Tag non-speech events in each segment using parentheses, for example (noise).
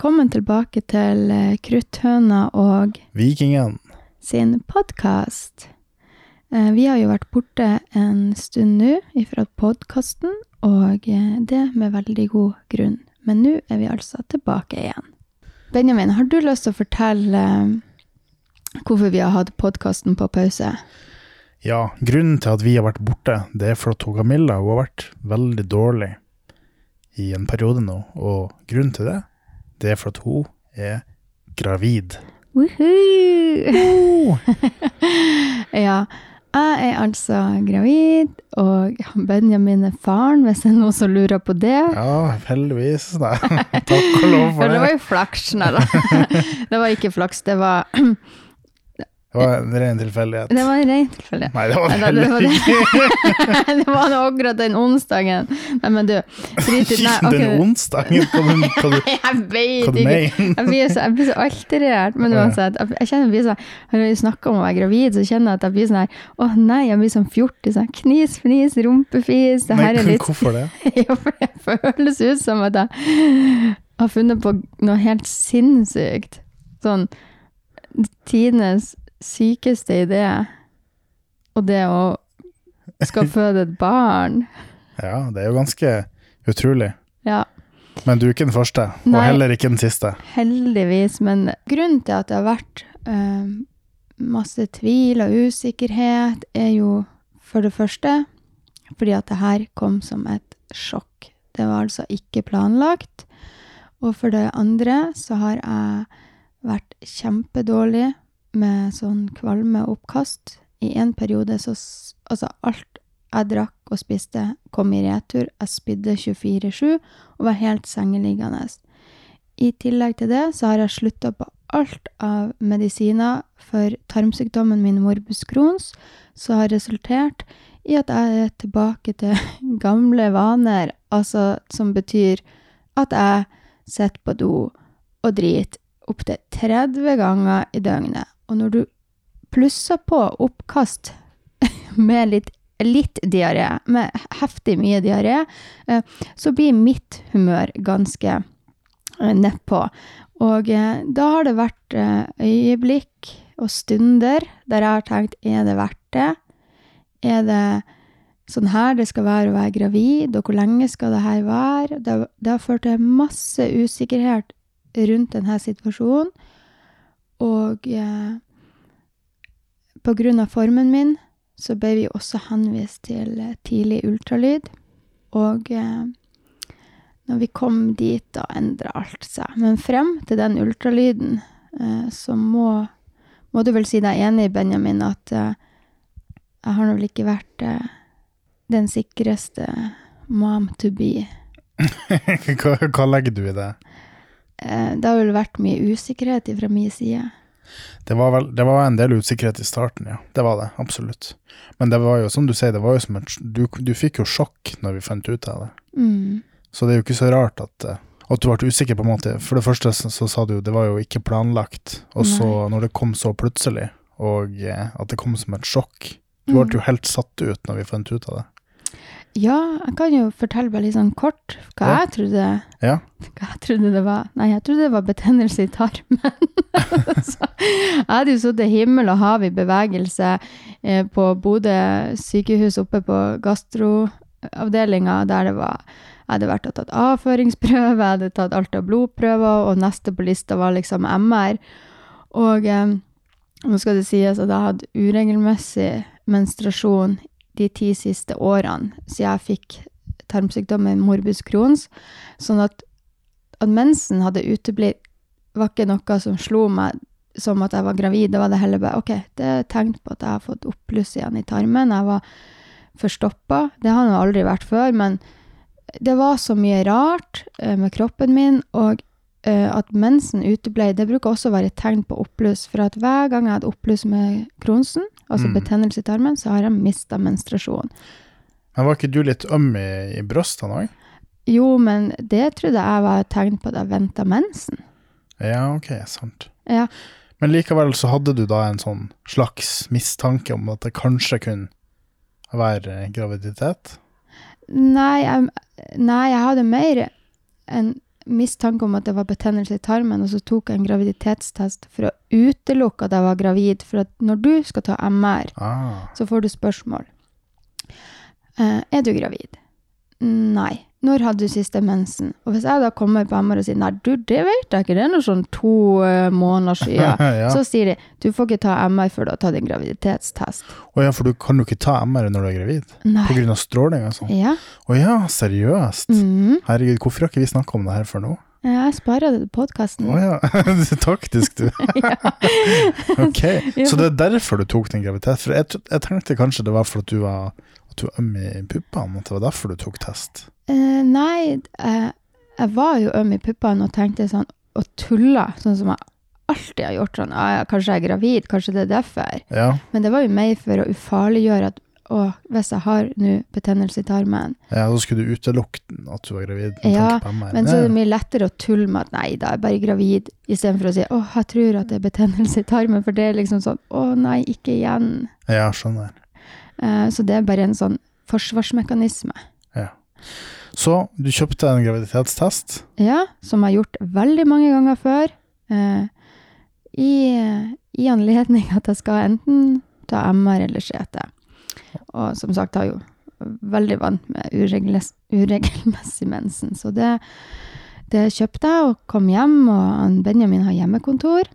velkommen tilbake til eh, Krutthøna og Vikingen. sin podkast. Vi har jo vært borte en stund nå ifra podkasten, og eh, det med veldig god grunn. Men nå er vi altså tilbake igjen. Benjamin, har du lyst til å fortelle eh, hvorfor vi har hatt podkasten på pause? Ja, grunnen til at vi har vært borte, det er for at Camilla hun har vært veldig dårlig i en periode nå. Og grunnen til det, det er for at hun er gravid. Woohoo! (laughs) ja. Jeg er altså gravid, og Benjamin er faren, hvis det er noen som lurer på det. Ja, heldigvis. Nei, (laughs) takk og lov for For det det. var jo flaks, nei da. (laughs) Det var ikke flaks, det var, (clears throat) Det var en ren tilfeldighet. det var en ren tilfeldighet. Nei, det var det det heller ikke. (laughs) det var nå akkurat den onsdagen. Nei, men du, fritid Nei, Okay. Den onsdagen, hva du, hva du, (laughs) Jeg vet ikke. Jeg blir så, jeg blir så alterert. Men uansett, jeg jeg kjenner jeg blir sånn Når vi snakker om å være gravid, så kjenner jeg at jeg blir sånn her Å nei, jeg blir sånn fjortis. Sånn, knis, fnis, rumpefis. Det her Nei, er litt hvorfor det? (laughs) Ja, for det føles ut som at jeg har funnet på noe helt sinnssykt. Sånn tidenes sykeste idé. Og det å skal (laughs) føde et barn. Ja, det er jo ganske utrolig. Ja, Men du er ikke den første, og Nei. heller ikke den siste. heldigvis. Men grunnen til at det har vært eh, masse tvil og usikkerhet, er jo for det første fordi at det her kom som et sjokk. Det var altså ikke planlagt. Og for det andre så har jeg vært kjempedårlig med sånn kvalme oppkast. I en periode så Altså, alt jeg drakk og spiste, kom i retur. Jeg spydde 24-7 og var helt sengeliggende. I tillegg til det så har jeg slutta på alt av medisiner for tarmsykdommen min morbus Crohns, som har resultert i at jeg er tilbake til (laughs) gamle vaner, altså som betyr at jeg sitter på do og driter opptil 30 ganger i døgnet. Og når du plusser på oppkast (laughs) med litt, litt diaré, med heftig mye diaré, eh, så blir mitt humør ganske eh, nedpå. Og eh, da har det vært øyeblikk og stunder der jeg har tenkt er det verdt det? Er det sånn her det skal være å være gravid, og hvor lenge skal det her være? Det, det har ført til masse usikkerhet rundt denne situasjonen. Og eh, på grunn av formen min så ble vi også henvist til eh, tidlig ultralyd. Og eh, når vi kom dit, da endra alt seg. Men frem til den ultralyden, så må, må du vel si deg enig, Benjamin, at jeg har nå vel ikke vært den sikreste mom to be. (laughs) hva legger du i det? Eh, det har vel vært mye usikkerhet fra min side. Det var, vel, det var en del usikkerhet i starten, ja. Det var det, absolutt. Men det var jo, som du sier, det var jo som et Du, du fikk jo sjokk når vi fant ut av det. Mm. Så det er jo ikke så rart at, eh, at du ble usikker, på en måte. For det første så, så sa du jo det var jo ikke planlagt. Og så, når det kom så plutselig, og eh, at det kom som et sjokk Du ble jo helt satt ut når vi fant ut av det. Ja, jeg kan jo fortelle bare litt sånn kort hva Ja. jeg trodde Ja. hva jeg trodde det var. Nei, jeg trodde det var betennelse i tarmen. (laughs) så, jeg hadde jo sittet himmel og hav i bevegelse eh, på Bodø sykehus oppe på gastroavdelinga, der det var Jeg hadde vært og tatt avføringsprøve, jeg hadde tatt alt av blodprøver, og neste på lista var liksom MR. Og eh, nå skal det sies at jeg hadde uregelmessig menstruasjon de ti siste årene, siden jeg fikk tarmsykdommen morbus Crohns. Sånn at, at mensen hadde uteblitt, var ikke noe som slo meg som at jeg var gravid. Da var det heller bare OK, det er tegn på at jeg har fått oppbluss igjen i tarmen. Jeg var forstoppa. Det har jeg aldri vært før, men det var så mye rart eh, med kroppen min, og at mensen uteble, det bruker også å være et tegn på oppbluss. For at hver gang jeg hadde oppbluss med kronsen, altså Mm. betennelse i tarmen, så har jeg mista menstruasjon. Men var ikke du litt øm i, i brystene òg? Jo, men det trodde jeg var et tegn på at jeg venta mensen. Ja, ok, sant. Ja. Men likevel så hadde du da en sånn slags mistanke om at det kanskje kunne være graviditet? Nei, jeg, nei, jeg hadde mer en mistanke om at det var betennelse i tarmen, og så tok jeg en graviditetstest for å utelukke at jeg var gravid. For at når du skal ta MR, Ah. så får du spørsmål. Eh, er du gravid? Nei. Når hadde du siste mensen? Og hvis jeg da kommer på MR og sier nei, du, det vet jeg ikke, det er noe sånn to uh, måneder siden, (laughs) ja. så sier de du får ikke ta MR før du har tatt en graviditetstest. Å ja, for du kan jo ikke ta MR når du er gravid? Nei. På grunn av stråling sånn? Ja. Å ja, seriøst? Mhm. Herregud, hvorfor har ikke vi snakka om det her før nå? Jeg sparer det til podkasten. Å ja, (laughs) det er taktisk, du. (laughs) ok, så det er derfor du tok den graviditet? For jeg, jeg tenkte kanskje det var for at du var at du var øm i puppene, at det var derfor du tok test? Eh, nei, eh, jeg var jo øm i puppene og tenkte sånn, og tulla, sånn som jeg alltid har gjort. Sånn, ah, ja, kanskje jeg er gravid, kanskje det er derfor. Ja, Men det var jo mer for å ufarliggjøre at å, hvis jeg har nå betennelse i tarmen, ja så skulle du utelukke at du var gravid? Ja, men så er det mye lettere å tulle med at nei, da er jeg bare gravid, istedenfor å si å, jeg tror at det er betennelse i tarmen, for det er liksom sånn å nei, ikke igjen. Ja, skjønner. Eh, så det er bare en sånn forsvarsmekanisme. Så du kjøpte en graviditetstest? Ja, som jeg har gjort veldig mange ganger før. Eh, i, I anledning (laughs) at jeg skal enten ta MR eller CT. Og som sagt jeg jeg jo veldig vant med uregelmessig mensen. Så det, det kjøpte jeg og kom hjem, og Benjamin har hjemmekontor.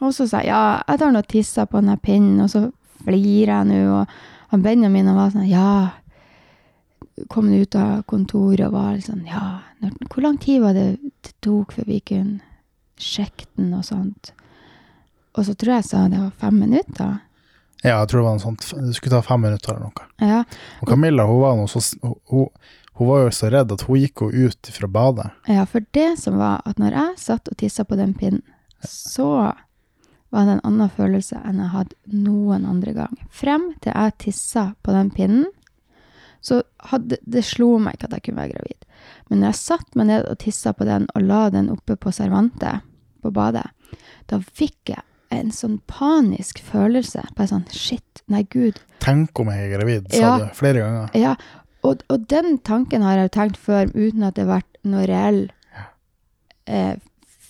Og så sa jeg ja, jeg tar nå tissa på den her pinnen, og så flirer jeg nå. Og Benjamin var sånn ja, kom ut av kontoret og var litt sånn Ja, når, hvor lang tid var det det tok før vi kunne sjekke den og sånt? Og så tror jeg sa det var fem minutter. Ja, jeg tror det var noe sånt. Det skulle ta fem minutter eller noe. Ja, Og Camilla hun var, så, hun, hun var jo så redd at hun gikk jo ut fra badet. ja, for det som var at når jeg satt og tissa på den pinnen, så var det en annen følelse enn jeg hadde noen andre gang. Frem til jeg tissa på den pinnen, så hadde, det slo meg ikke at jeg kunne være gravid. Men når jeg satt meg ned og tissa på den og la den oppe på servantet på badet, da fikk jeg en sånn panisk følelse. Bare sånn shit, nei gud. Tenk om jeg er gravid, sa Ja. du flere ganger. Ja, og, og den tanken har jeg jo tenkt før uten at det har vært noe reell eh,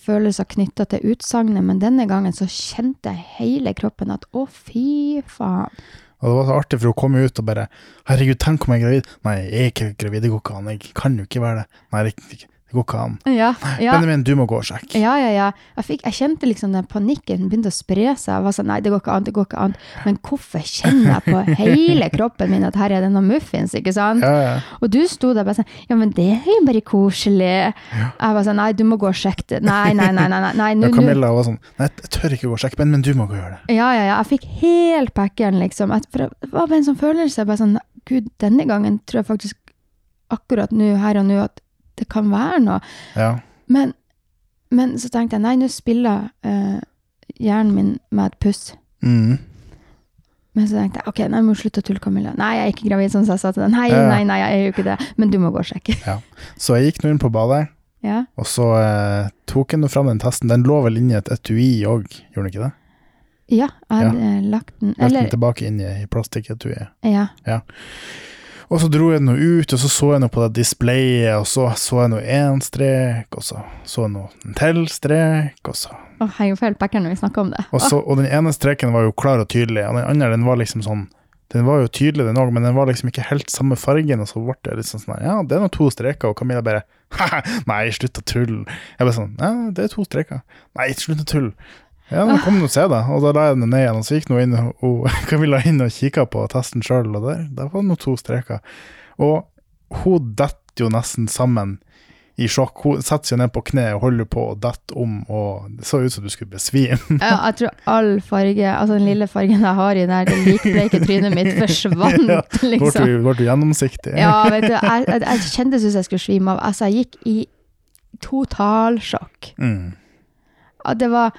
følelser knytta til utsagnet, men denne gangen så kjente jeg hele kroppen at å, fy faen. Og det var så artig, for hun kom ut og bare 'Herregud, tenk om jeg er gravid.' Nei, jeg er ikke gravid, det går ikke an. Jeg kan jo ikke være det. Nei, det, det går ikke an. Ja, ja. Benjamin, du må gå og sjekke. Ja, ja, ja. Jeg, fikk, jeg kjente liksom den panikken begynte å spre seg. Jeg var sånn, nei, det går ikke an, det går ikke an. Men hvorfor kjenner jeg på hele kroppen min at her er det noen muffins, ikke sant? Ja, ja. Og du sto der bare sånn, ja, men det er jo bare koselig. Jeg var sånn, nei, du må gå og sjekke det. Nei, nei, nei, nei, nei, nu, ja. Camilla var sånn 'Nei, jeg tør ikke gå og sjekke, men, men du må gå og gjøre det'. Ja, ja, ja. Jeg fikk helt packeren, liksom. Jeg, for det var bare en sånn følelse. Bare sånn, Gud, denne gangen tror jeg faktisk akkurat nå, her og nå, at det kan være noe. Ja. Men, men så tenkte jeg, nei, nå spiller uh, hjernen min med et puss. Mm. Men så tenkte jeg, ok, nei, jeg må slutte å tulle, Camilla. Nei, jeg er ikke gravid, sånn som jeg sa til deg. Nei, Ja, ja. nei, nei, jeg er jo ikke det. Men du må gå og sjekke. Så jeg gikk nå inn på badet, Ja, og så eh, tok jeg nå fram den testen. Den lå vel inni et etui òg, gjorde den ikke det? ja jeg hadde ja. lagt den, Lagt den tilbake inn i, i Ja. ja. Og så dro jeg nå ut, og så så jeg nå på det displayet, og så så jeg nå én strek, og så så jeg nå en til strek, og så Åh, jeg er jo feil packer når vi snakker om det. og, så, og den ene streken var jo klar og tydelig, og den andre den var liksom sånn Den var jo tydelig, den òg, men den var liksom ikke helt samme fargen, og så ble det litt sånn sånn Ja, det er nå to streker, og Camilla bare (laughs) nei, slutt å tulle. Jeg bare sånn Ja, det er to streker. Nei, slutt å tulle. Ja, nå kom du og se det, og da la jeg den ned igjen, og så gikk nå inn og, (laughs) Camilla inn og kikka på testen sjøl, og der, der var det nå to streker. Og hun detter jo nesten sammen i sjokk. Hun setter seg ned på kne og holder på å dette om, og det så ut som du skulle besvime. Ja, jeg tror all farge, altså den lille fargen jeg har i der, det likbleike trynet mitt forsvant, (laughs) Ja, (laughs) Ble du, liksom. ble du gjennomsiktig? Ja, vet du, jeg, jeg, jeg kjente som jeg skulle svime av. Altså, jeg gikk i totalsjokk. Mm. Ja, det var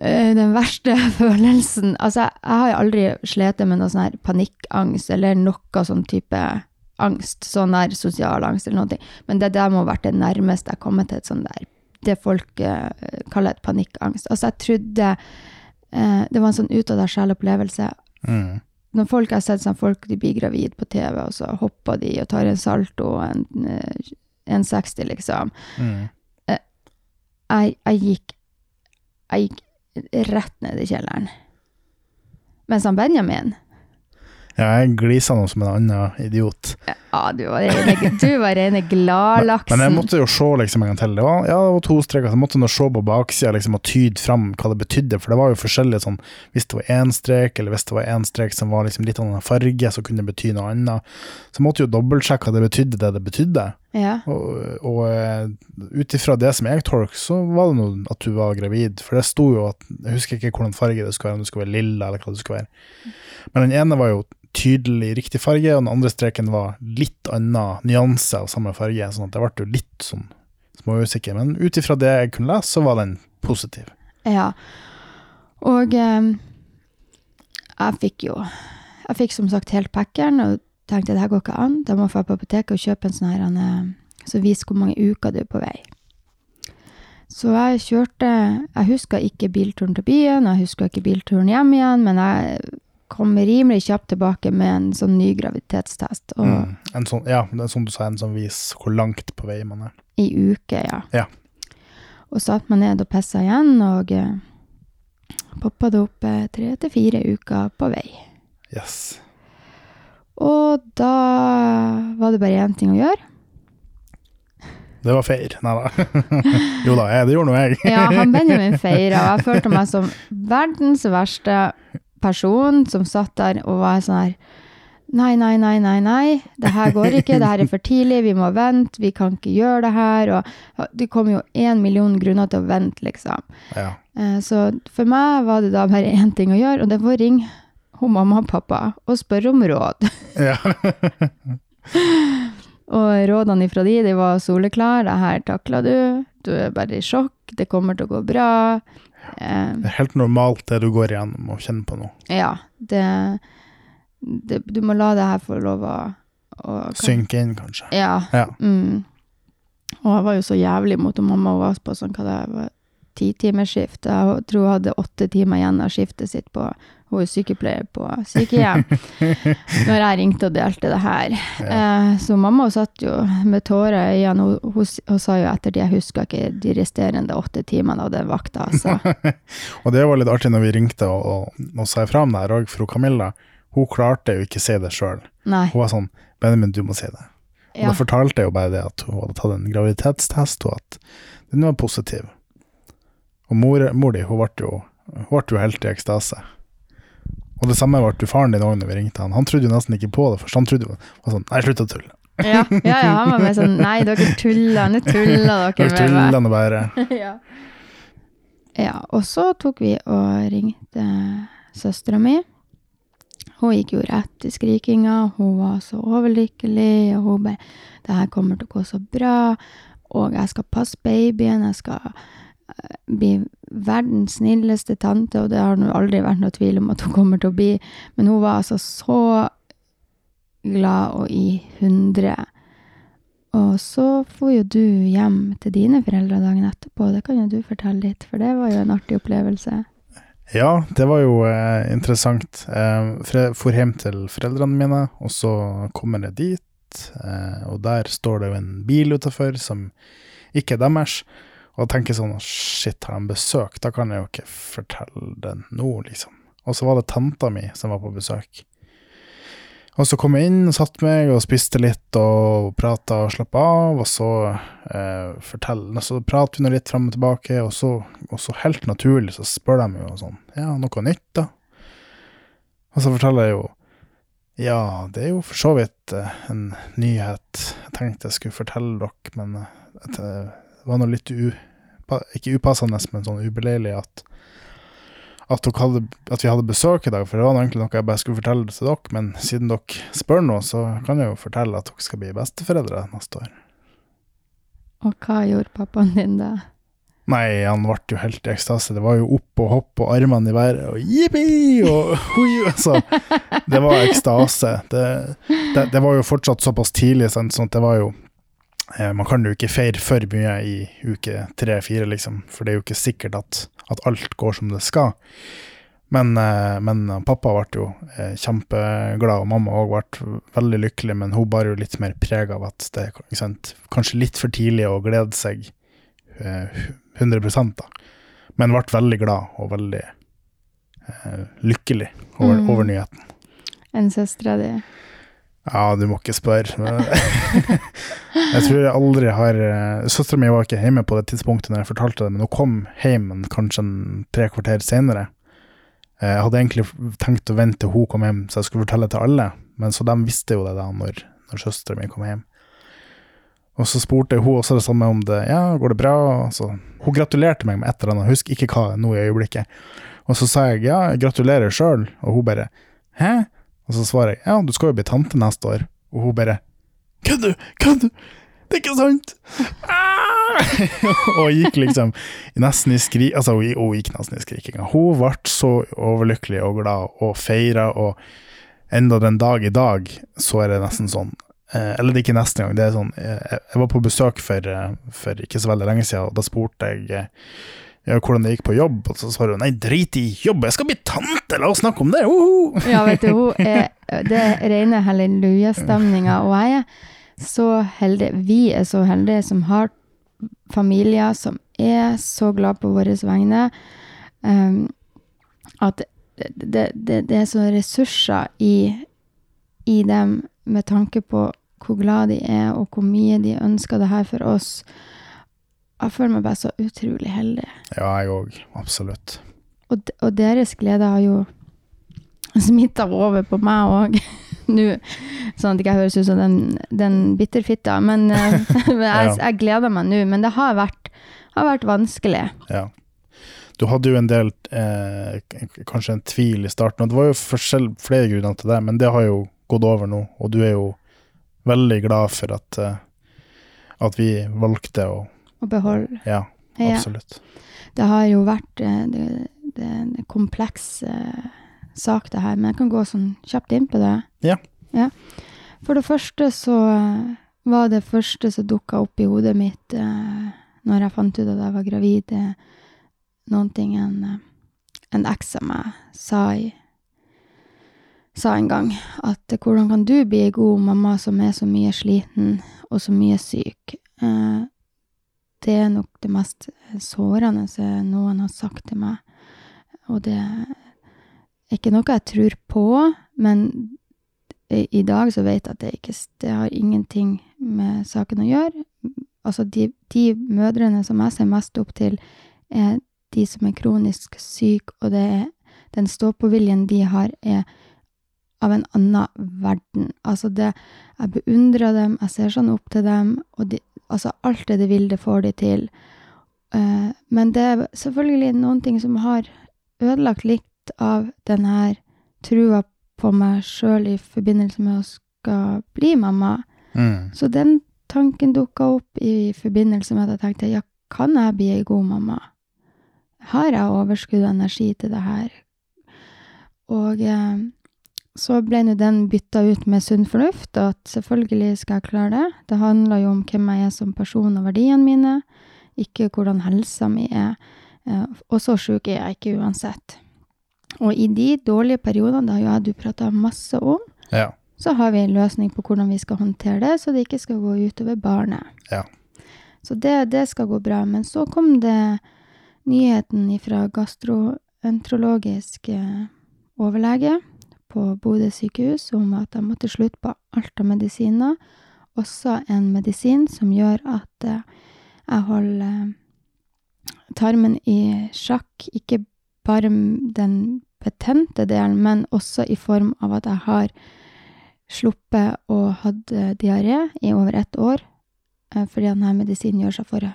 den verste (laughs) følelsen. Altså, jeg, har jo aldri slitt med noe sånn her panikkangst, eller noe sånn type angst, sånn der sosial angst eller noe. Men det der må ha vært det nærmeste jeg har kommet til et sånn der, det folk uh, kaller et panikkangst. Altså, jeg trodde uh, det var en sånn ut av deg sjel-opplevelse. Mm. Når folk har sett sånn folk de blir gravid på TV, og så hopper de og tar en salto og en en 60, liksom. Mm. Jeg, jeg gikk Jeg gikk rett ned i kjelleren. Mens han Benjamin Ja, jeg glisa nå som en annen idiot. Ja, du var rene, du var rene gladlaksen. Men jeg måtte jo se liksom en gang til. Det var, ja, det var to streker, så jeg måtte nå se på baksida liksom, og tyde fram hva det betydde. For det var jo forskjellige sånn Hvis det var én strek, eller hvis det var én strek som var liksom litt annen farge, så kunne det bety noe annet. Så jeg måtte jo dobbeltsjekke hva det betydde, det det betydde. Ja. Og, og eh, ut ifra det som jeg tolker, så var det noe at du var gravid. For det sto jo at Jeg husker ikke hvordan farge det skulle være, om det skulle være lilla eller hva det skulle være. Men den ene var jo tydelig riktig farge, og den andre streken var litt annen nyanse av samme farge. sånn at jeg ble jo litt sånn småusikker. Men ut ifra det jeg kunne lese, så var den positiv. ja. Og eh, jeg fikk jo Jeg fikk som sagt helt packeren og tenkte det her går ikke an. Da må jeg dra på apoteket og kjøpe en sånn her eh, som viser hvor mange uker du er på vei. Så jeg kjørte Jeg huska ikke bilturen til byen, jeg huska ikke bilturen hjem igjen, men jeg kom rimelig kjapt tilbake med en sånn ny graviditetstest. Mm. En sånn, ja, det er sånn du sa, en som viser hvor langt på vei man er. i uke, ja. Ja. Og satte meg ned og pissa igjen, og eh, poppa det opp eh, tre til fire uker på vei. Yes. Og da var det bare én ting å gjøre. Det var feir. Nei da. (laughs) jo da, jeg, det gjorde nå jeg. Ja, han (laughs) Benjamin feira, og jeg følte meg som verdens verste person som satt der og var sånn her Nei, nei, nei, nei, nei, det her går ikke, det her er for tidlig, vi må vente, vi kan ikke gjøre det her. Og det kom jo én million grunner til å vente, liksom. Ja. Eh, Så for meg var det da bare én ting å gjøre, og det var å ringe hun mamma og pappa og spørre om råd. (laughs) ja. Og rådene ifra de, de var soleklare. Det her takla du. Du er bare i sjokk. Det kommer til å gå bra. Eh, Det er helt normalt det du går igjennom og kjenner på nå. ja, det, det Du må la det her få lov å, å Synke inn, kanskje. Ja. Ja. Mm. Og jeg var jo så jævlig mot mamma. Hun var på sånn hva det var, titimersskift. Jeg tror hun hadde åtte timer igjen av skiftet sitt på Hun er sykepleier på sykehjem. (laughs) Når jeg ringte og delte det her. Ja. så mamma satt jo med tårer i øynene. Hun, hun, hun sa jo etter det, jeg husker ikke de resterende åtte timene av den vakta. Altså. (laughs) Og det var litt artig når vi ringte og, og, og sa ifra om det her òg, for Camilla hun klarte jo ikke å si det sjøl. Hun var sånn 'Benjamin, du må si det'. Og Ja. da fortalte jeg jo bare det at hun hadde tatt en graviditetstest, og at den var positiv. Og mor, mor di, hun ble jo, hun ble jo helt i ekstase. Og det samme ble faren din òg når vi ringte han. Han trodde jo nesten ikke på det først. Han trodde jo var sånn Nei, slutt å tulle. Ja, ja, ja, han var mer sånn Nei, dere tuller. Nå tuller dere med meg. bare. (laughs) ja. ja, og så tok vi og ringte søstera mi. Hun gikk jo rett i skrikinga, hun var så overlykkelig, og hun bare 'Det her kommer til å gå så bra, og jeg skal passe babyen, jeg skal bli verdens snilleste tante', og det har nå aldri vært noe tvil om at hun kommer til å bli, men hun var altså så glad og i hundre. Og så får jo du hjem til dine foreldre dagen etterpå. Det kan jo du fortelle litt, for det var jo en artig opplevelse. Ja, det var jo eh, interessant. Eh, jeg for hjem til foreldrene mine, og så kommer jeg dit, eh, og der står det jo en bil utafor som ikke er deres. Og tenker sånn shit, har de besøk? Da kan jeg jo ikke fortelle det nå, liksom. Og så var det tanta mi som var på besøk. Og så kom jeg inn og satte meg og spiste litt og prata og slappa av, og så eh, fortell, så prater vi nå litt fram og tilbake, og så, og så helt naturlig så spør de jo sånn Ja, noe nytt, da? Og så forteller jeg jo Ja, det er jo for så vidt eh, en nyhet jeg tenkte jeg skulle fortelle dere, men eh, at det var nå litt u... Ikke upassende, men sånn ubeleilig at at, hadde, at vi hadde besøk i dag, for det var egentlig noe jeg bare skulle fortelle til dere, men siden dere spør nå, så kan jeg jo fortelle at dere skal bli besteforeldre neste år. Og hva gjorde pappaen din da? Nei, han ble jo helt i ekstase. Det var jo opp og hopp og armene i været og jippi og hui, altså. Det var ekstase. Det, det, det var jo fortsatt såpass tidlig, sånn at det var jo Man kan jo ikke feire for mye i uke tre-fire, liksom, for det er jo ikke sikkert at, at alt går som det skal. Men, eh, men pappa ble jo eh, kjempeglad, og mamma òg ble veldig lykkelig, men hun bar jo litt mer preg av at det er kanskje litt for tidlig å glede seg eh, 100 da. Men ble veldig glad og veldig eh, lykkelig over, Mm. over nyheten. Enn søstera di. Ja, du må ikke spørre. (laughs) Jeg tror jeg aldri har uh, Søstera mi var ikke hjemme på det tidspunktet når jeg fortalte det, men hun kom hjem kanskje en tre kvarter senere. Eh, Jeg hadde egentlig tenkt å vente til hun kom hjem, så jeg skulle fortelle til alle, men så de visste jo det da når, når søstera mi kom hjem. Og så spurte hun også det samme om det. Ja, går det bra? Så, hun gratulerte meg med et eller annet, husk ikke hva nå i øyeblikket. Og så sa jeg ja, gratulerer sjøl, og hun bare hæ? Og så svarer jeg ja, du skal jo bli tante neste år. Og hun bare kødder du, kødder du, det er ikke sant! Ah! (laughs) og gikk liksom nesten i skrik, altså hun, hun gikk nesten i skrikinga. Hun ble så overlykkelig og glad og feira, og enda den dag i dag så er det nesten sånn eh, Eller det er ikke nesten gang, det er sånn eh, Jeg var på besøk for, eh, for ikke så veldig lenge siden, og da spurte jeg ja, hvordan det gikk på jobb, og så svarer hun nei, drit i jobb, jeg skal bli tante, la oss snakke om det! Uhu! Ja, vet du, hun (laughs) er Det er rene hallelujastemninga, og jeg er så heldig. Vi er så heldige som har familier som er så glad på våre vegne. Um, at det, det, det, det er så ressurser i, i dem med tanke på hvor glad de er, og hvor mye de ønsker det her for oss. Jeg føler meg bare så utrolig heldig. Ja, jeg òg. Absolutt. Og, de, og deres glede har jo smitta over på meg òg. (laughs) Nå, sånn at jeg ikke høres ut som den, den bitterfitta. Men, eh, (laughs) jeg, jeg gleder meg nå. Men det har vært, har vært vanskelig. Ja. Du hadde jo en del, eh, kanskje en tvil i starten, og det var jo flere grunner til det, men det har jo gått over nå, og du er jo veldig glad for at, eh, at vi valgte å Å beholde. Ja, Ja. absolutt. Det har jo vært eh, det, det en kompleks eh, sak, det her. Men jeg kan gå sånn kjapt inn på det. Ja. ja. For det første så eh, var det første som dukka opp i hodet mitt eh, når jeg fant ut at jeg var gravid, eh, noen ting en, en eks av meg sa i sa en gang at hvordan kan du bli ei god mamma som er så mye sliten og så mye syk? Eh, det er nok det mest sårende noen har sagt til meg. Og det er ikke noe jeg tror på, men i dag så vet jeg at det ikke Det har ingenting med saken å gjøre. Altså, de, de mødrene som jeg ser mest opp til, er de som er kronisk syke, og det er den stå-på-viljen de har, er av en annen verden. Altså, det Jeg beundrer dem, jeg ser sånn opp til dem, og de, altså alt det de vil, det får de til. Uh, men det er selvfølgelig noen ting som har ødelagt litt av den her trua på meg sjøl i forbindelse med å skal bli mamma. Mm. Så den tanken dukka opp i forbindelse med at jeg tenkte ja, kan jeg bli ei god mamma? Har jeg overskudd og energi til det her? Og eh, så ble nå den bytta ut med sunn fornuft, og at selvfølgelig skal jeg klare det. Det handler jo om hvem jeg er som person og verdiene mine, ikke hvordan helsa mi er. Eh, og så sjuk er jeg ikke uansett. Og i de dårlige periodene, det har jo jeg du prata masse om, Ja. så har vi en løsning på hvordan vi skal håndtere det, så det ikke skal gå utover barnet. Ja. Så det, det skal gå bra. Men så kom det nyheten fra gastroenterologisk eh, overlege på Bodø sykehus om at jeg måtte slutte på alt av medisiner. Også en medisin som gjør at eh, jeg holder eh, tarmen i sjakk, ikke bare den betente delen, men også i form av at jeg har sluppet å hatt diaré i over ett år, eh, fordi denne medisinen gjør seg for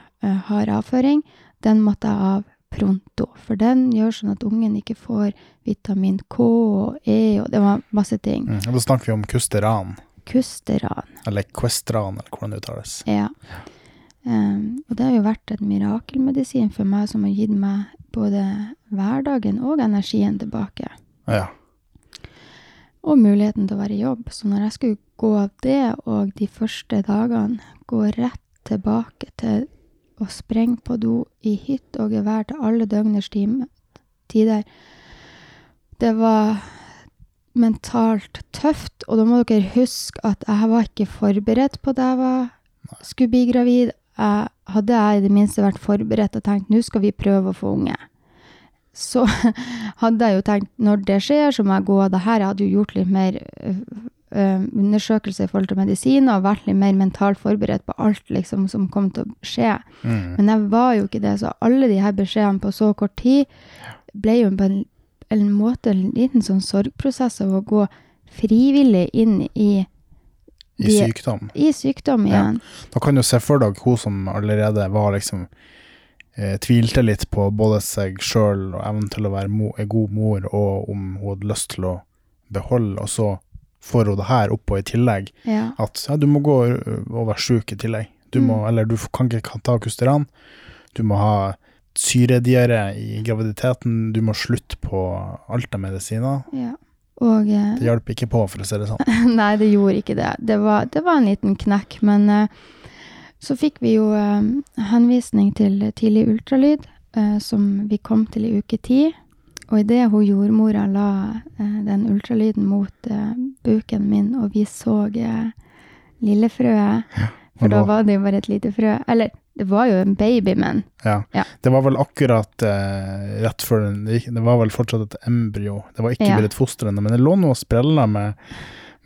hard avføring. Den måtte jeg av pronto, for den gjør sånn at ungen ikke får vitamin K og E, og det var masse ting. Mm. Og Da snakker vi om Kusteran, Kusteran. eller Questran, eller hvordan det uttales. Ja. Um, og det har jo vært en mirakelmedisin for meg som har gitt meg både hverdagen og energien tilbake. Ja. Og muligheten til å være i jobb. Så når jeg skulle gå av det, og de første dagene gå rett tilbake til å sprenge på do i hytt og gevær til alle døgners tider, Det var mentalt tøft, og da må dere huske at jeg var ikke forberedt på at jeg var, skulle bli gravid. Jeg, hadde jeg i det minste vært forberedt og tenkt nå skal vi prøve å få unge, så (laughs) hadde jeg jo tenkt når det skjer, så må jeg gå av det her. Jeg hadde jo gjort litt mer øh, øh, undersøkelse i forhold til medisin og vært litt mer mentalt forberedt på alt liksom, som kom til å skje. Mm. Men jeg var jo ikke det, så alle de her beskjedene på så kort tid ble jo på en, en måte en liten sånn sorgprosess av å gå frivillig inn i, I sykdom. i sykdom Ja. Da kan du se for deg hun som allerede var liksom eh, Tvilte litt på både seg sjøl og evnen til å være mo en god mor, og om hun hadde lyst til å beholde, og så får hun det her oppå i tillegg. Ja. At ja, du må gå og være sjuk i tillegg. Du må, Mm. Eller du kan ikke ta Custeran. Du må ha syrediaré i graviditeten. Du må slutte på alt av medisiner. ja. Og eh, Det hjelper ikke på, for å si det sånn. (laughs) Nei, det gjorde ikke det. Det var, det var en liten knekk, men uh, så fikk vi jo uh, henvisning til tidlig ultralyd, uh, som vi kom til i uke ti. Og idet hun jordmora la eh, den ultralyden mot eh, buken min, og vi så eh, lillefrøet For da var det jo bare et lite frø. Eller, det var jo en baby, men Ja. Ja. Det var vel akkurat rett før den det gikk- Det var vel fortsatt et embryo. Det var ikke Ja. blitt foster ennå, men det lå nå og sprella med,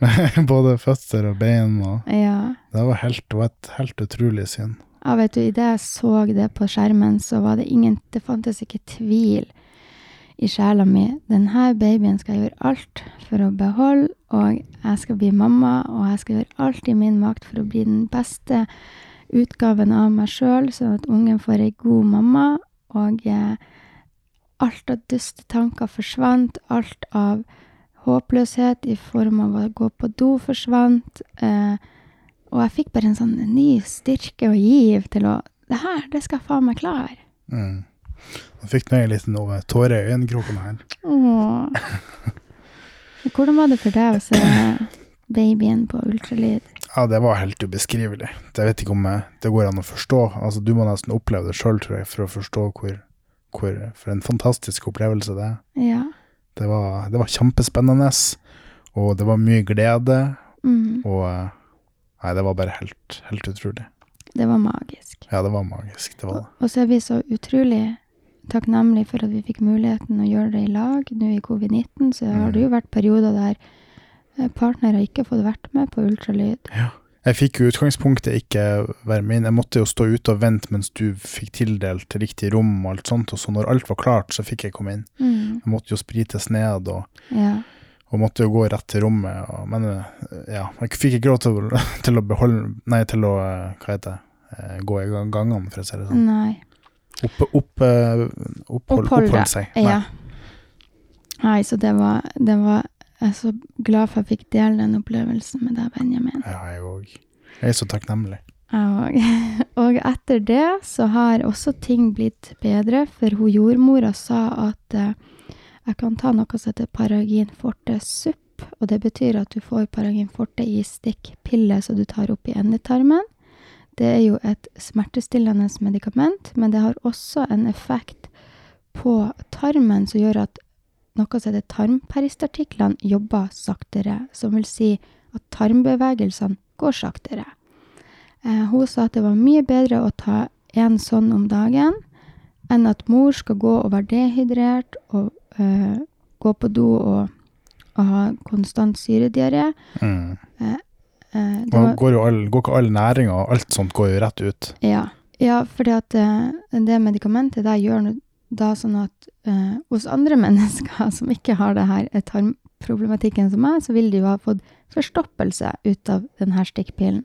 (laughs) med både føtter og bein. Og ja. det var helt, det var et helt utrolig syn. Ja, vet du, idet jeg så det på skjermen, så var det ingen Det fantes ikke tvil i sjela mi. Denne babyen skal jeg gjøre alt for å beholde, og jeg skal bli mamma, og jeg skal gjøre alt i min makt for å bli den beste utgaven av meg sjøl, sånn at ungen får ei god mamma. Og eh, alt av duste tanker forsvant. Alt av håpløshet i form av å gå på do forsvant. Eh, og jeg fikk bare en sånn ny styrke og giv til å Det her, det skal jeg faen meg klare. Mm. Jeg fikk nå en liten tåre i øyekroken her. Åh. Hvordan var det for deg å se babyen på ultralyd? Ja, det var helt ubeskrivelig. Jeg vet ikke om det går an å forstå. Altså, du må nesten oppleve det sjøl, tror jeg, for å forstå hvor, hvor For en fantastisk opplevelse det er. Ja. Det var, det var kjempespennende, og det var mye glede, Mm, og eh, Nei, det var bare helt, helt utrolig. det var magisk. Ja, det var magisk, det var det. Og så er vi så utrolig takknemlige for at vi fikk muligheten å gjøre det i lag. Nå i covid-19 så har det jo vært perioder der eh, partnere ikke har fått vært med på ultralyd. Ja. Jeg fikk jo utgangspunktet ikke være med inn. Jeg måtte jo stå ute og vente mens du fikk tildelt riktig rom og alt sånt, og så når alt var klart, så fikk jeg komme inn. Mm, Jeg måtte jo sprites ned og ja. og måtte jo gå rett til rommet. Og, men eh, ja, jeg fikk ikke lov til, (laughs) til å beholde Nei, til å eh, Hva heter det? Gå i gang- gangene, for å si det sånn. Nei. Opp, opp, opphold, Oppholde, seg. Nei. Ja. Nei, så det var, det var Jeg er så glad for jeg fikk dele den opplevelsen med deg, Benjamin. Ja, jeg òg. Jeg er så takknemlig. Og. (laughs) Og etter det så har også ting blitt bedre, for hun jordmora sa at uh, jeg kan ta noe som heter Paragin forte supp, og det betyr at du får Paragin forte i stikkpille som du tar opp i endetarmen. Det er jo et smertestillende medikament, men det har også en effekt på tarmen som gjør at noe som heter tarmperistartiklene jobber saktere, som vil si at tarmbevegelsene går saktere. Eh, hun sa at det var mye bedre å ta en sånn om dagen enn at mor skal gå og være dehydrert og eh, gå på do og, og ha konstant syrediaré. Mm. Eh, var- går jo all, går ikke all næringa og alt sånt går jo rett ut. Ja, ja fordi at eh, det medikamentet der gjør da sånn at eh, hos andre (laughs) mennesker som ikke har det her eh, tarmproblematikken som meg, så vil de jo ha fått forstoppelse ut av denne stikkpilen.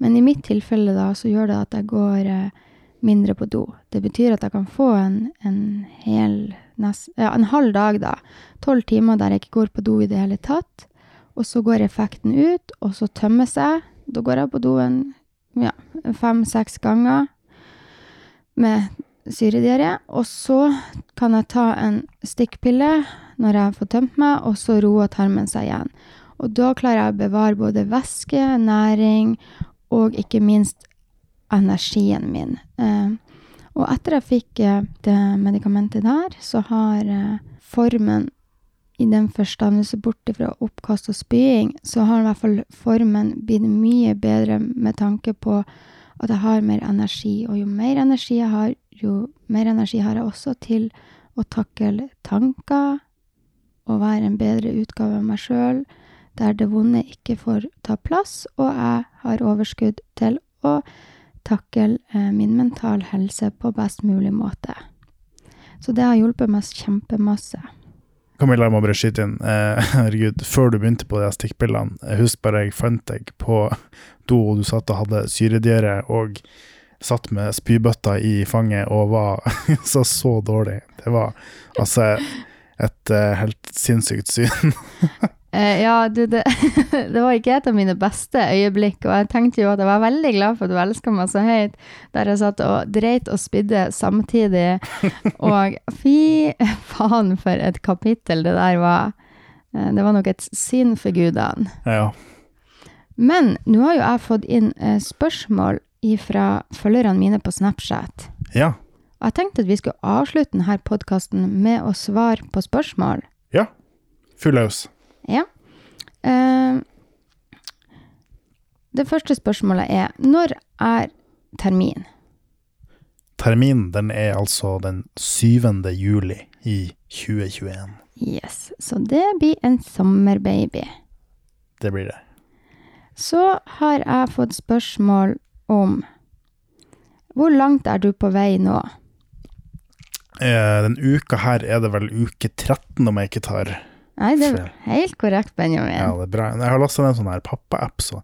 Men i mitt tilfelle da, så gjør det at jeg går eh, mindre på do. Det betyr at jeg kan få en, en hel, nest, ja, en halv dag da, tolv timer der jeg ikke går på do i det hele tatt, og så går effekten ut, og så tømmes jeg. Da går jeg på doen ja, fem-seks ganger med syrediaré. Og så kan jeg ta en stikkpille når jeg får tømt meg, og så roer tarmen seg igjen. Og da klarer jeg å bevare både væske, næring og ikke minst energien min. Eh, og etter jeg fikk eh, det medikamentet der, så har eh, formen i den forstand, hvis du borte fra oppkast og spying, så har i hvert fall formen blitt mye bedre med tanke på at jeg har mer energi. Og jo mer energi jeg har, jo mer energi har jeg også til å takle tanker og være en bedre utgave av meg sjøl, der det vonde ikke får ta plass, og jeg har overskudd til å takle eh, min mental helse på best mulig måte. Så det har hjulpet meg kjempemasse. Camilla, jeg må bare skyte inn. Eh, (laughs) herregud, før du begynte på de stikkpillene, eh, husk bare jeg fant deg på do, og du satt og hadde syredyre og satt med spybøtta i fanget og var (laughs) så så dårlig. Det var altså et eh, helt sinnssykt syn. (laughs) Eh, ja, du, det, (laughs) det, var ikke et av mine beste øyeblikk, og jeg tenkte jo at jeg var veldig glad for at du elska meg så høyt, der jeg satt og dreit og spydde samtidig. (laughs) Og fy faen for et kapittel det der var. Uh, det var nok et syn for gudene. Ja. Men nå har jo jeg fått inn uh, spørsmål fra følgerne mine på Snapchat. Ja. Og jeg tenkte at vi skulle avslutte denne podkasten med å svare på spørsmål. Ja. Full løs. Ja. Uh, det første spørsmålet er når er termin? Termin den er altså den 7. juli i 2021. Yes, så det blir en sommerbaby. Det blir det. Så har jeg fått spørsmål om hvor langt er du på vei nå? Eh, den uka her er det vel uke 13, om jeg ikke tar Nei, det er helt korrekt, Benjamin. Ja, det er bra. Jeg har lasta ned en sånn her pappa-app, så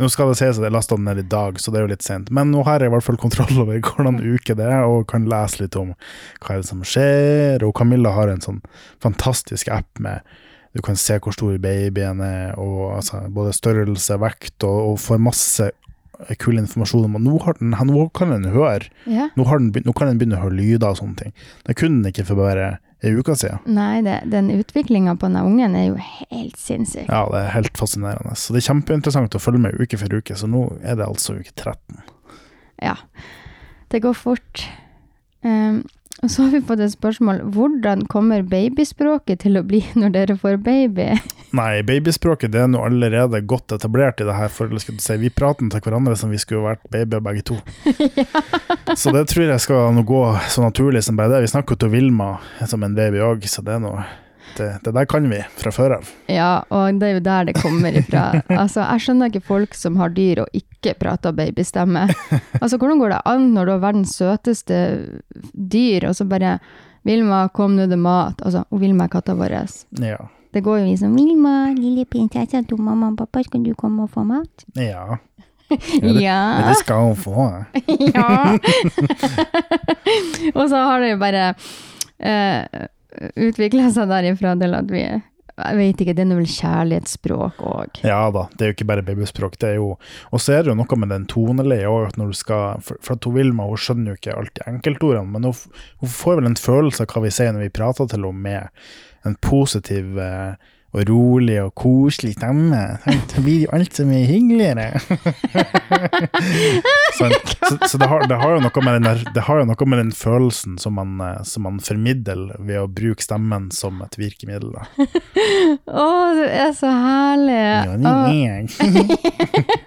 Nå skal det sies at jeg lasta den ned i dag, så det er jo litt sent. Men nå har jeg i hvert fall kontroll over hvordan uke det er, og kan lese litt om hva er det som skjer. Og Camilla har en sånn fantastisk app med du kan se hvor stor babyen er, og altså, både størrelse, vekt, og, og får masse kul informasjon om. at nå, har den, nå kan den høre. Ja. Nå, den, nå, kan den begynne å høre lyder og sånne ting. Det kunne den ikke for bare ei uke siden. Nei, det, den utviklinga på den ungen er jo helt sinnssyk. Ja, det er helt fascinerende. Så det er kjempeinteressant å følge med uke for uke, så nå er det altså uke 13. Ja. Det går fort. Um, og så har vi fått et spørsmål. Hvordan kommer babyspråket til å bli (laughs) når dere får baby? Nei, babyspråket det er nå allerede godt etablert i det her forholdet. Si. Vi prater til hverandre som vi skulle vært babyer begge to. (laughs) ja. Så det tror jeg skal gå så naturlig som bare det. Vi snakker jo til Vilma som en baby òg, så det er noe det, det, der kan vi fra før av. Ja, og det er jo der det kommer ifra. (laughs) altså, jeg skjønner ikke folk som har dyr og ikke prater babystemme. Altså, hvordan går det an når du har verdens søteste dyr, og så bare 'Vilma, kom nå, det er mat'. Altså, og Vilma er katta vår. Ja. Det går jo i sånn 'Vilma, lille prinsesse, du mamma og pappa, skal du komme og få mat?' Ja. (laughs) Ja, det, ja. det skal hun få. (laughs) ja. og så har det jo bare eh, utvikla seg derifra til at vi jeg vet ikke, det er vel kjærlighetsspråk òg. Ja da, det er jo ikke bare babyspråk. det er jo, Og så er det jo noe med den toneleie òg, når du skal For, for at Vilma hun skjønner jo ikke alltid enkeltordene, men hun, hun, får vel en følelse av hva vi sier når vi prater til henne med en positiv eh, og rolig og koselig stemme. Da blir jo alt så mye hyggeligere. (laughs) så, så, så det, har, det, har, den det har jo noe med den følelsen som man, eh, som man formidler ved å bruke stemmen som et virkemiddel. (laughs) Å, oh, du er så herlig. Ja, det er jeg. (laughs)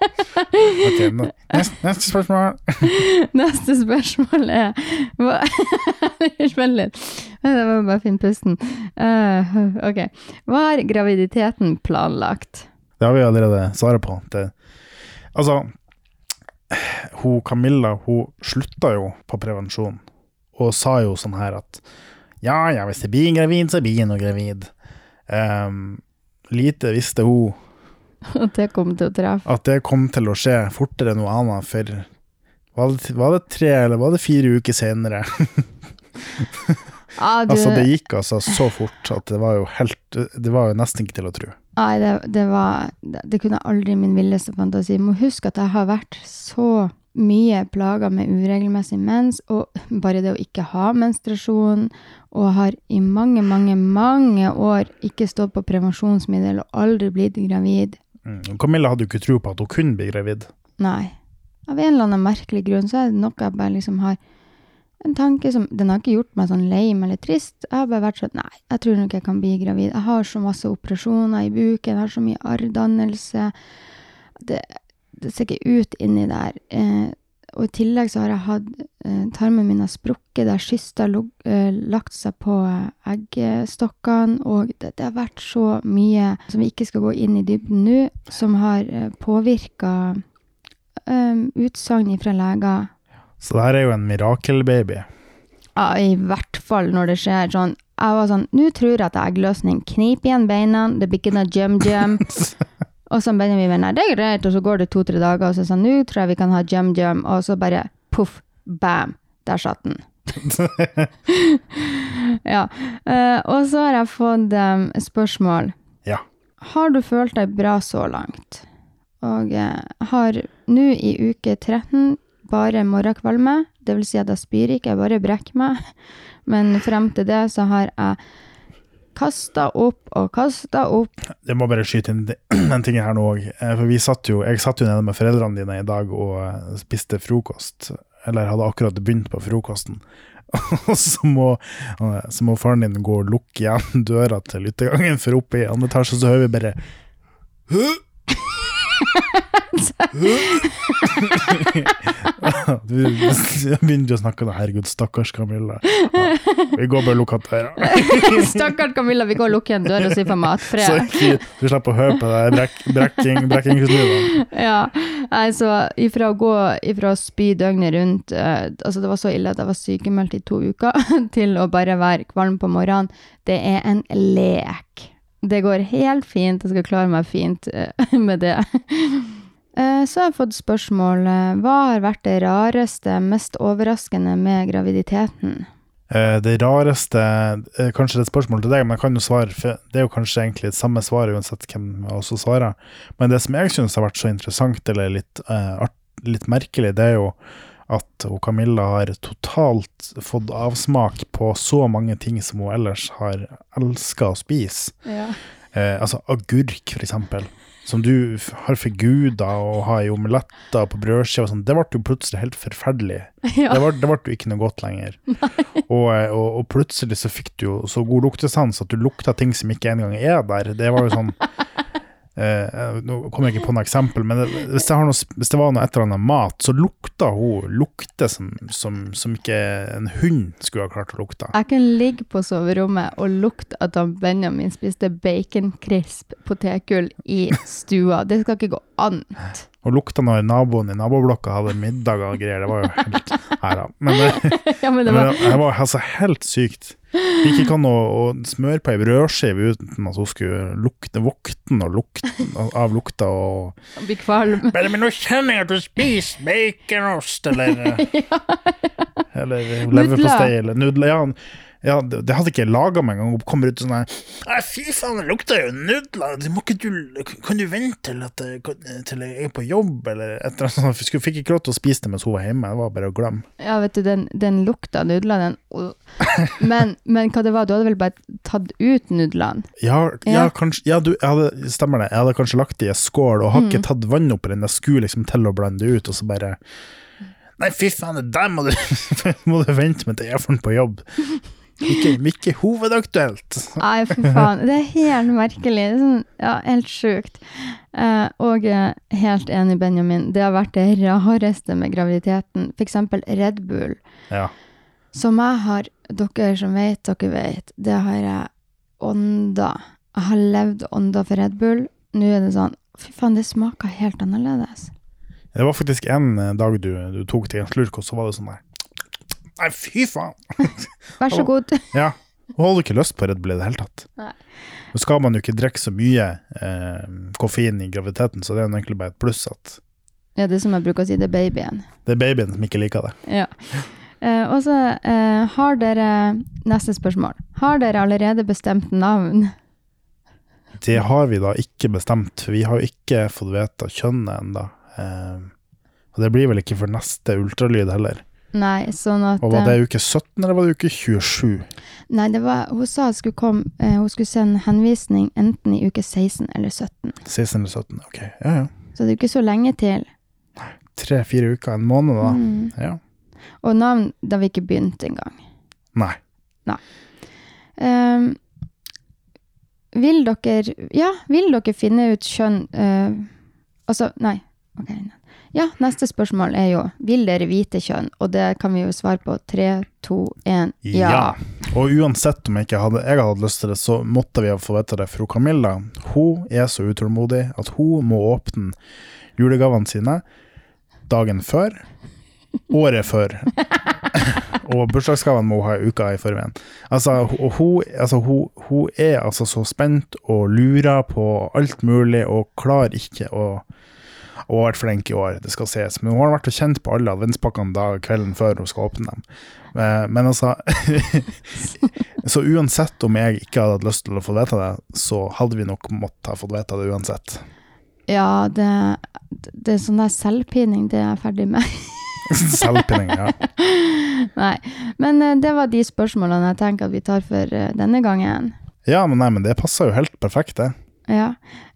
okay, neste, neste, spørsmål. (laughs) neste spørsmål er (laughs) Vent litt. Jeg må bare finne pusten. Uh, ok. Hva er graviditeten planlagt? Det har vi allerede svaret på. Det, altså, hun Camilla hun slutta jo på prevensjon, og sa jo sånn her at ja, ja, hvis jeg blir gravid, så blir jeg nå gravid. Um, lite visste hun (laughs) At det kom til å treffe. At det kom til å skje fortere enn noe annet, for var det, var det tre eller var det fire uker senere? Ah, (laughs) du... Altså, det gikk altså så fort at det var jo helt Det var jo nesten ikke til å tro. Nei, det, det var Det kunne aldri min villeste fantasi. Må huske at jeg har vært så mye plaga med uregelmessig mens, og bare det å ikke ha menstruasjon, og har i mange, mange, mange år ikke stått på prevensjonsmiddel og aldri blitt gravid. Mm. Camilla hadde jo ikke tro på at hun kunne bli gravid. Nei. Av en eller annen merkelig grunn så er det noe jeg bare liksom har en tanke som Den har ikke gjort meg sånn lame eller trist. Jeg har bare vært sånn Nei, jeg tror nok jeg kan bli gravid. Jeg har så masse operasjoner i buken, jeg har så mye arrdannelse. Det, det ser ikke ut inni der. Eh, og i tillegg så har jeg hatt eh, Tarmen min har sprukket, det har kyster eh, lagt seg på eh, eggstokkene, og det, det, har vært så mye som vi ikke skal gå inn i dybden nå, som har eh, påvirka eh, utsagn fra leger. Så det her er jo en mirakelbaby. Ja, i hvert fall når det skjer sånn. Jeg var sånn Nå tror jeg at det er eggløsning. Knip igjen beina, det blir ikke noe jum-jum. (laughs) Og så Benjamin mener det er greit, og så går det to-tre dager, og så sa han nå tror jeg vi kan ha jum-jum, og så bare poff, bam, der satt den. (laughs) ja. Uh, og så har jeg fått um, spørsmål. Ja. Har du følt deg bra så langt? Og uh, har nå i uke 13 bare morgenkvalme, det vil si at jeg spyr ikke, jeg bare brekker meg. (laughs) Men frem til det så har jeg Kasta opp og kasta opp. Jeg må bare skyte inn (clears throat) den tingen her nå òg. Eh, for vi satt jo, jeg satt jo nede med foreldrene dine i dag og eh, spiste frokost. Eller hadde akkurat begynt på frokosten. (laughs) Og så må, eh, så må faren din gå og lukke igjen (laughs) døra til lyttegangen, for oppe i andre etasje så hører vi bare (laughs) du begynner å snakke om herregud, stakkars Camilla. Ja, vi går bare og lukker døra. (laughs) stakkars Camilla, vi går og lukker en dør og sier for matfred. Så du slipper å høre på det brekk, brekking, brekkingslydene. Ja, altså ifra å gå ifra å spy døgnet rundt, uh, altså det var så ille at jeg var sykemeldt i to uker, (laughs) til å bare være kvalm på morgenen, det er en lek. Det går helt fint, jeg skal klare meg fint uh, med det. Eh, så har jeg fått spørsmål eh, hva har vært det rareste, mest overraskende med graviditeten? Eh, det rareste Kanskje det er et spørsmål til deg, men jeg kan jo svare Det er jo kanskje egentlig det samme svaret uansett hvem også svarer. Men det som jeg syns har vært så interessant, eller litt, litt merkelig, det er jo at Camilla har totalt fått avsmak på så mange ting som hun ellers har elska å spise. Ja. Eh, altså agurk, for eksempel som du har for guder og har i omeletter på brødskive sånn, det ble jo plutselig helt forferdelig. (laughs) Ja. Det, ble, det ble jo ikke noe godt lenger. (laughs) Og, og, og, plutselig så fikk du jo så god luktesans at du lukta ting som ikke engang er der. Det var jo sånn eh, Nå kommer jeg ikke på noe eksempel, men det, hvis, det noe, hvis, det var noe et eller annet mat, så lukta hun lukter som, som, som, ikke en hund skulle ha klart å lukte. Jeg kan ligge på soverommet og lukte at Benjamin spiste baconcrisp potetgull i stua. Det skal ikke gå an. Og lukta når naboen i naboblokka hadde middag og greier. Det var jo helt her, da. Men det, (laughs) ja, men det var, men det var altså helt sykt. Gikk ikke an å, å smøre på ei brødskive uten at hun skulle lukte vokten og lukte av lukta og Bli kvalm. (laughs) Bare, men nå kjenner jeg at du spiser baconost, eller (laughs) ja. Eller leverpostei, eller nudler. Ja, ja, det, det hadde ikke jeg laga meg engang. Kommer ut sånn her Fy faen, det lukter jo nudler! Du, kan du vente til, at, til jeg er på jobb, eller et eller annet sånt? Fikk ikke lov til å spise det mens hun var hjemme. Det var bare å glemme. Ja, vet du, den, den lukta nudler, den men, men, hva det var, du hadde vel bare tatt ut nudlene? Ja, ja, ja, kanskje Ja, du, hadde, stemmer det. Jeg hadde kanskje lagt det i en skål og har mm. ikke tatt vann oppi den. Jeg skulle liksom til å blande det ut, og så bare Nei, fy faen, det der må du, (laughs) må du vente med til jeg får den på jobb. Ikke, ikke hovedaktuelt. Nei, fy faen. Det er helt merkelig. Sånn, ja, helt sjukt. Eh, og eh, helt enig, Benjamin. Det har vært det rareste med graviditeten. For eksempel Red Bull. Ja. Som jeg har Dere som vet, dere vet. Det har jeg ånda. Jeg har levd ånda for Red Bull. Nå er det sånn Fy faen, det smaker helt annerledes. Det var faktisk en dag du, du tok til en slurk, og så var det sånn der Nei, fy faen! (laughs) Vær så god. ja. Hun hadde ikke lyst på Red Bull i det hele tatt. Nå skal man jo ikke drikke så mye eh, koffein i graviditeten, så det er egentlig bare et pluss at Ja, det er som jeg bruker å si, det er babyen. Det er babyen som ikke liker det. Ja. Eh, og så eh, har dere Neste spørsmål. Har dere allerede bestemt navn? Det har vi da ikke bestemt. Vi har jo ikke fått vite kjønnet ennå. Eh, og det blir vel ikke for neste ultralyd heller. Nei, sånn at Og Var det eh, uke 17, eller var det uke 27? Nei, det var, hun sa at skulle komme, eh, hun skulle sende henvisning enten i uke 16 eller 17. 16 eller 17, ok. Ja, ja. Så det er ikke så lenge til. Tre-fire uker, en måned, da. Mm. Ja. Og navn da vi ikke begynte engang. Nei. Um, vil dere Ja, vil dere finne ut kjønn uh, Altså, nei. ok. Ja, neste spørsmål er jo Vil dere vite kjønn? Og det kan vi jo svare på. Tre, to, én. Ja. Og uansett om jeg ikke hadde, jeg hadde lyst til det, så måtte vi ha få vite det. For Camilla hun er så utålmodig at hun må åpne julegavene sine dagen før. Året før. (laughs) og bursdagsgavene må hun ha uka i forveien. Altså, hun, altså, hun, hun er altså så spent og lurer på alt mulig og klarer ikke å og har vært flink i år, det skal sies. Men hun har vært og kjent på alle adventspakkene da kvelden før hun skal åpne dem. Eh, Men altså (laughs) Så uansett om jeg ikke hadde hatt lyst til å få vite det, så hadde vi nok måttet ha fått vite det uansett. Ja, det, det er sånn der selvpining, det er jeg ferdig med. (laughs) Selvpinning, ja. (laughs) nei. Men eh, det var de spørsmålene jeg tenker at vi tar for eh, denne gangen. Ja, men nei, men det passer jo helt perfekt, det. Ja.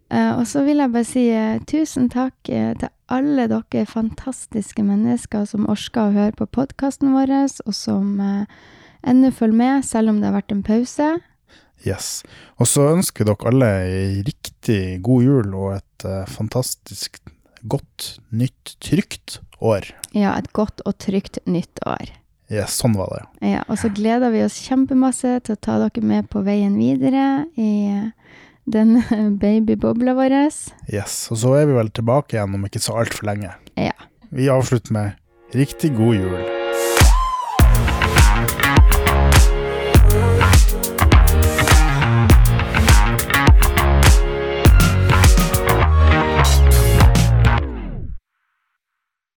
Eh, og så vil jeg bare si eh, tusen takk eh, til alle dere fantastiske mennesker som orker å høre på podkasten vår, og som ennå følger med, selv om det har vært en pause. Yes. Og så ønsker dere alle ei riktig god jul og et fantastisk godt, nytt, trygt år. Ja, et godt og trygt nytt år. Yes, sånn var det. Ja, og så gleder vi oss kjempemasse til å ta dere med på veien videre i den (laughs) babybobla vår. Yes. Og så er vi vel tilbake igjen om ikke så altfor lenge. Ja. Vi avslutter med riktig god jul.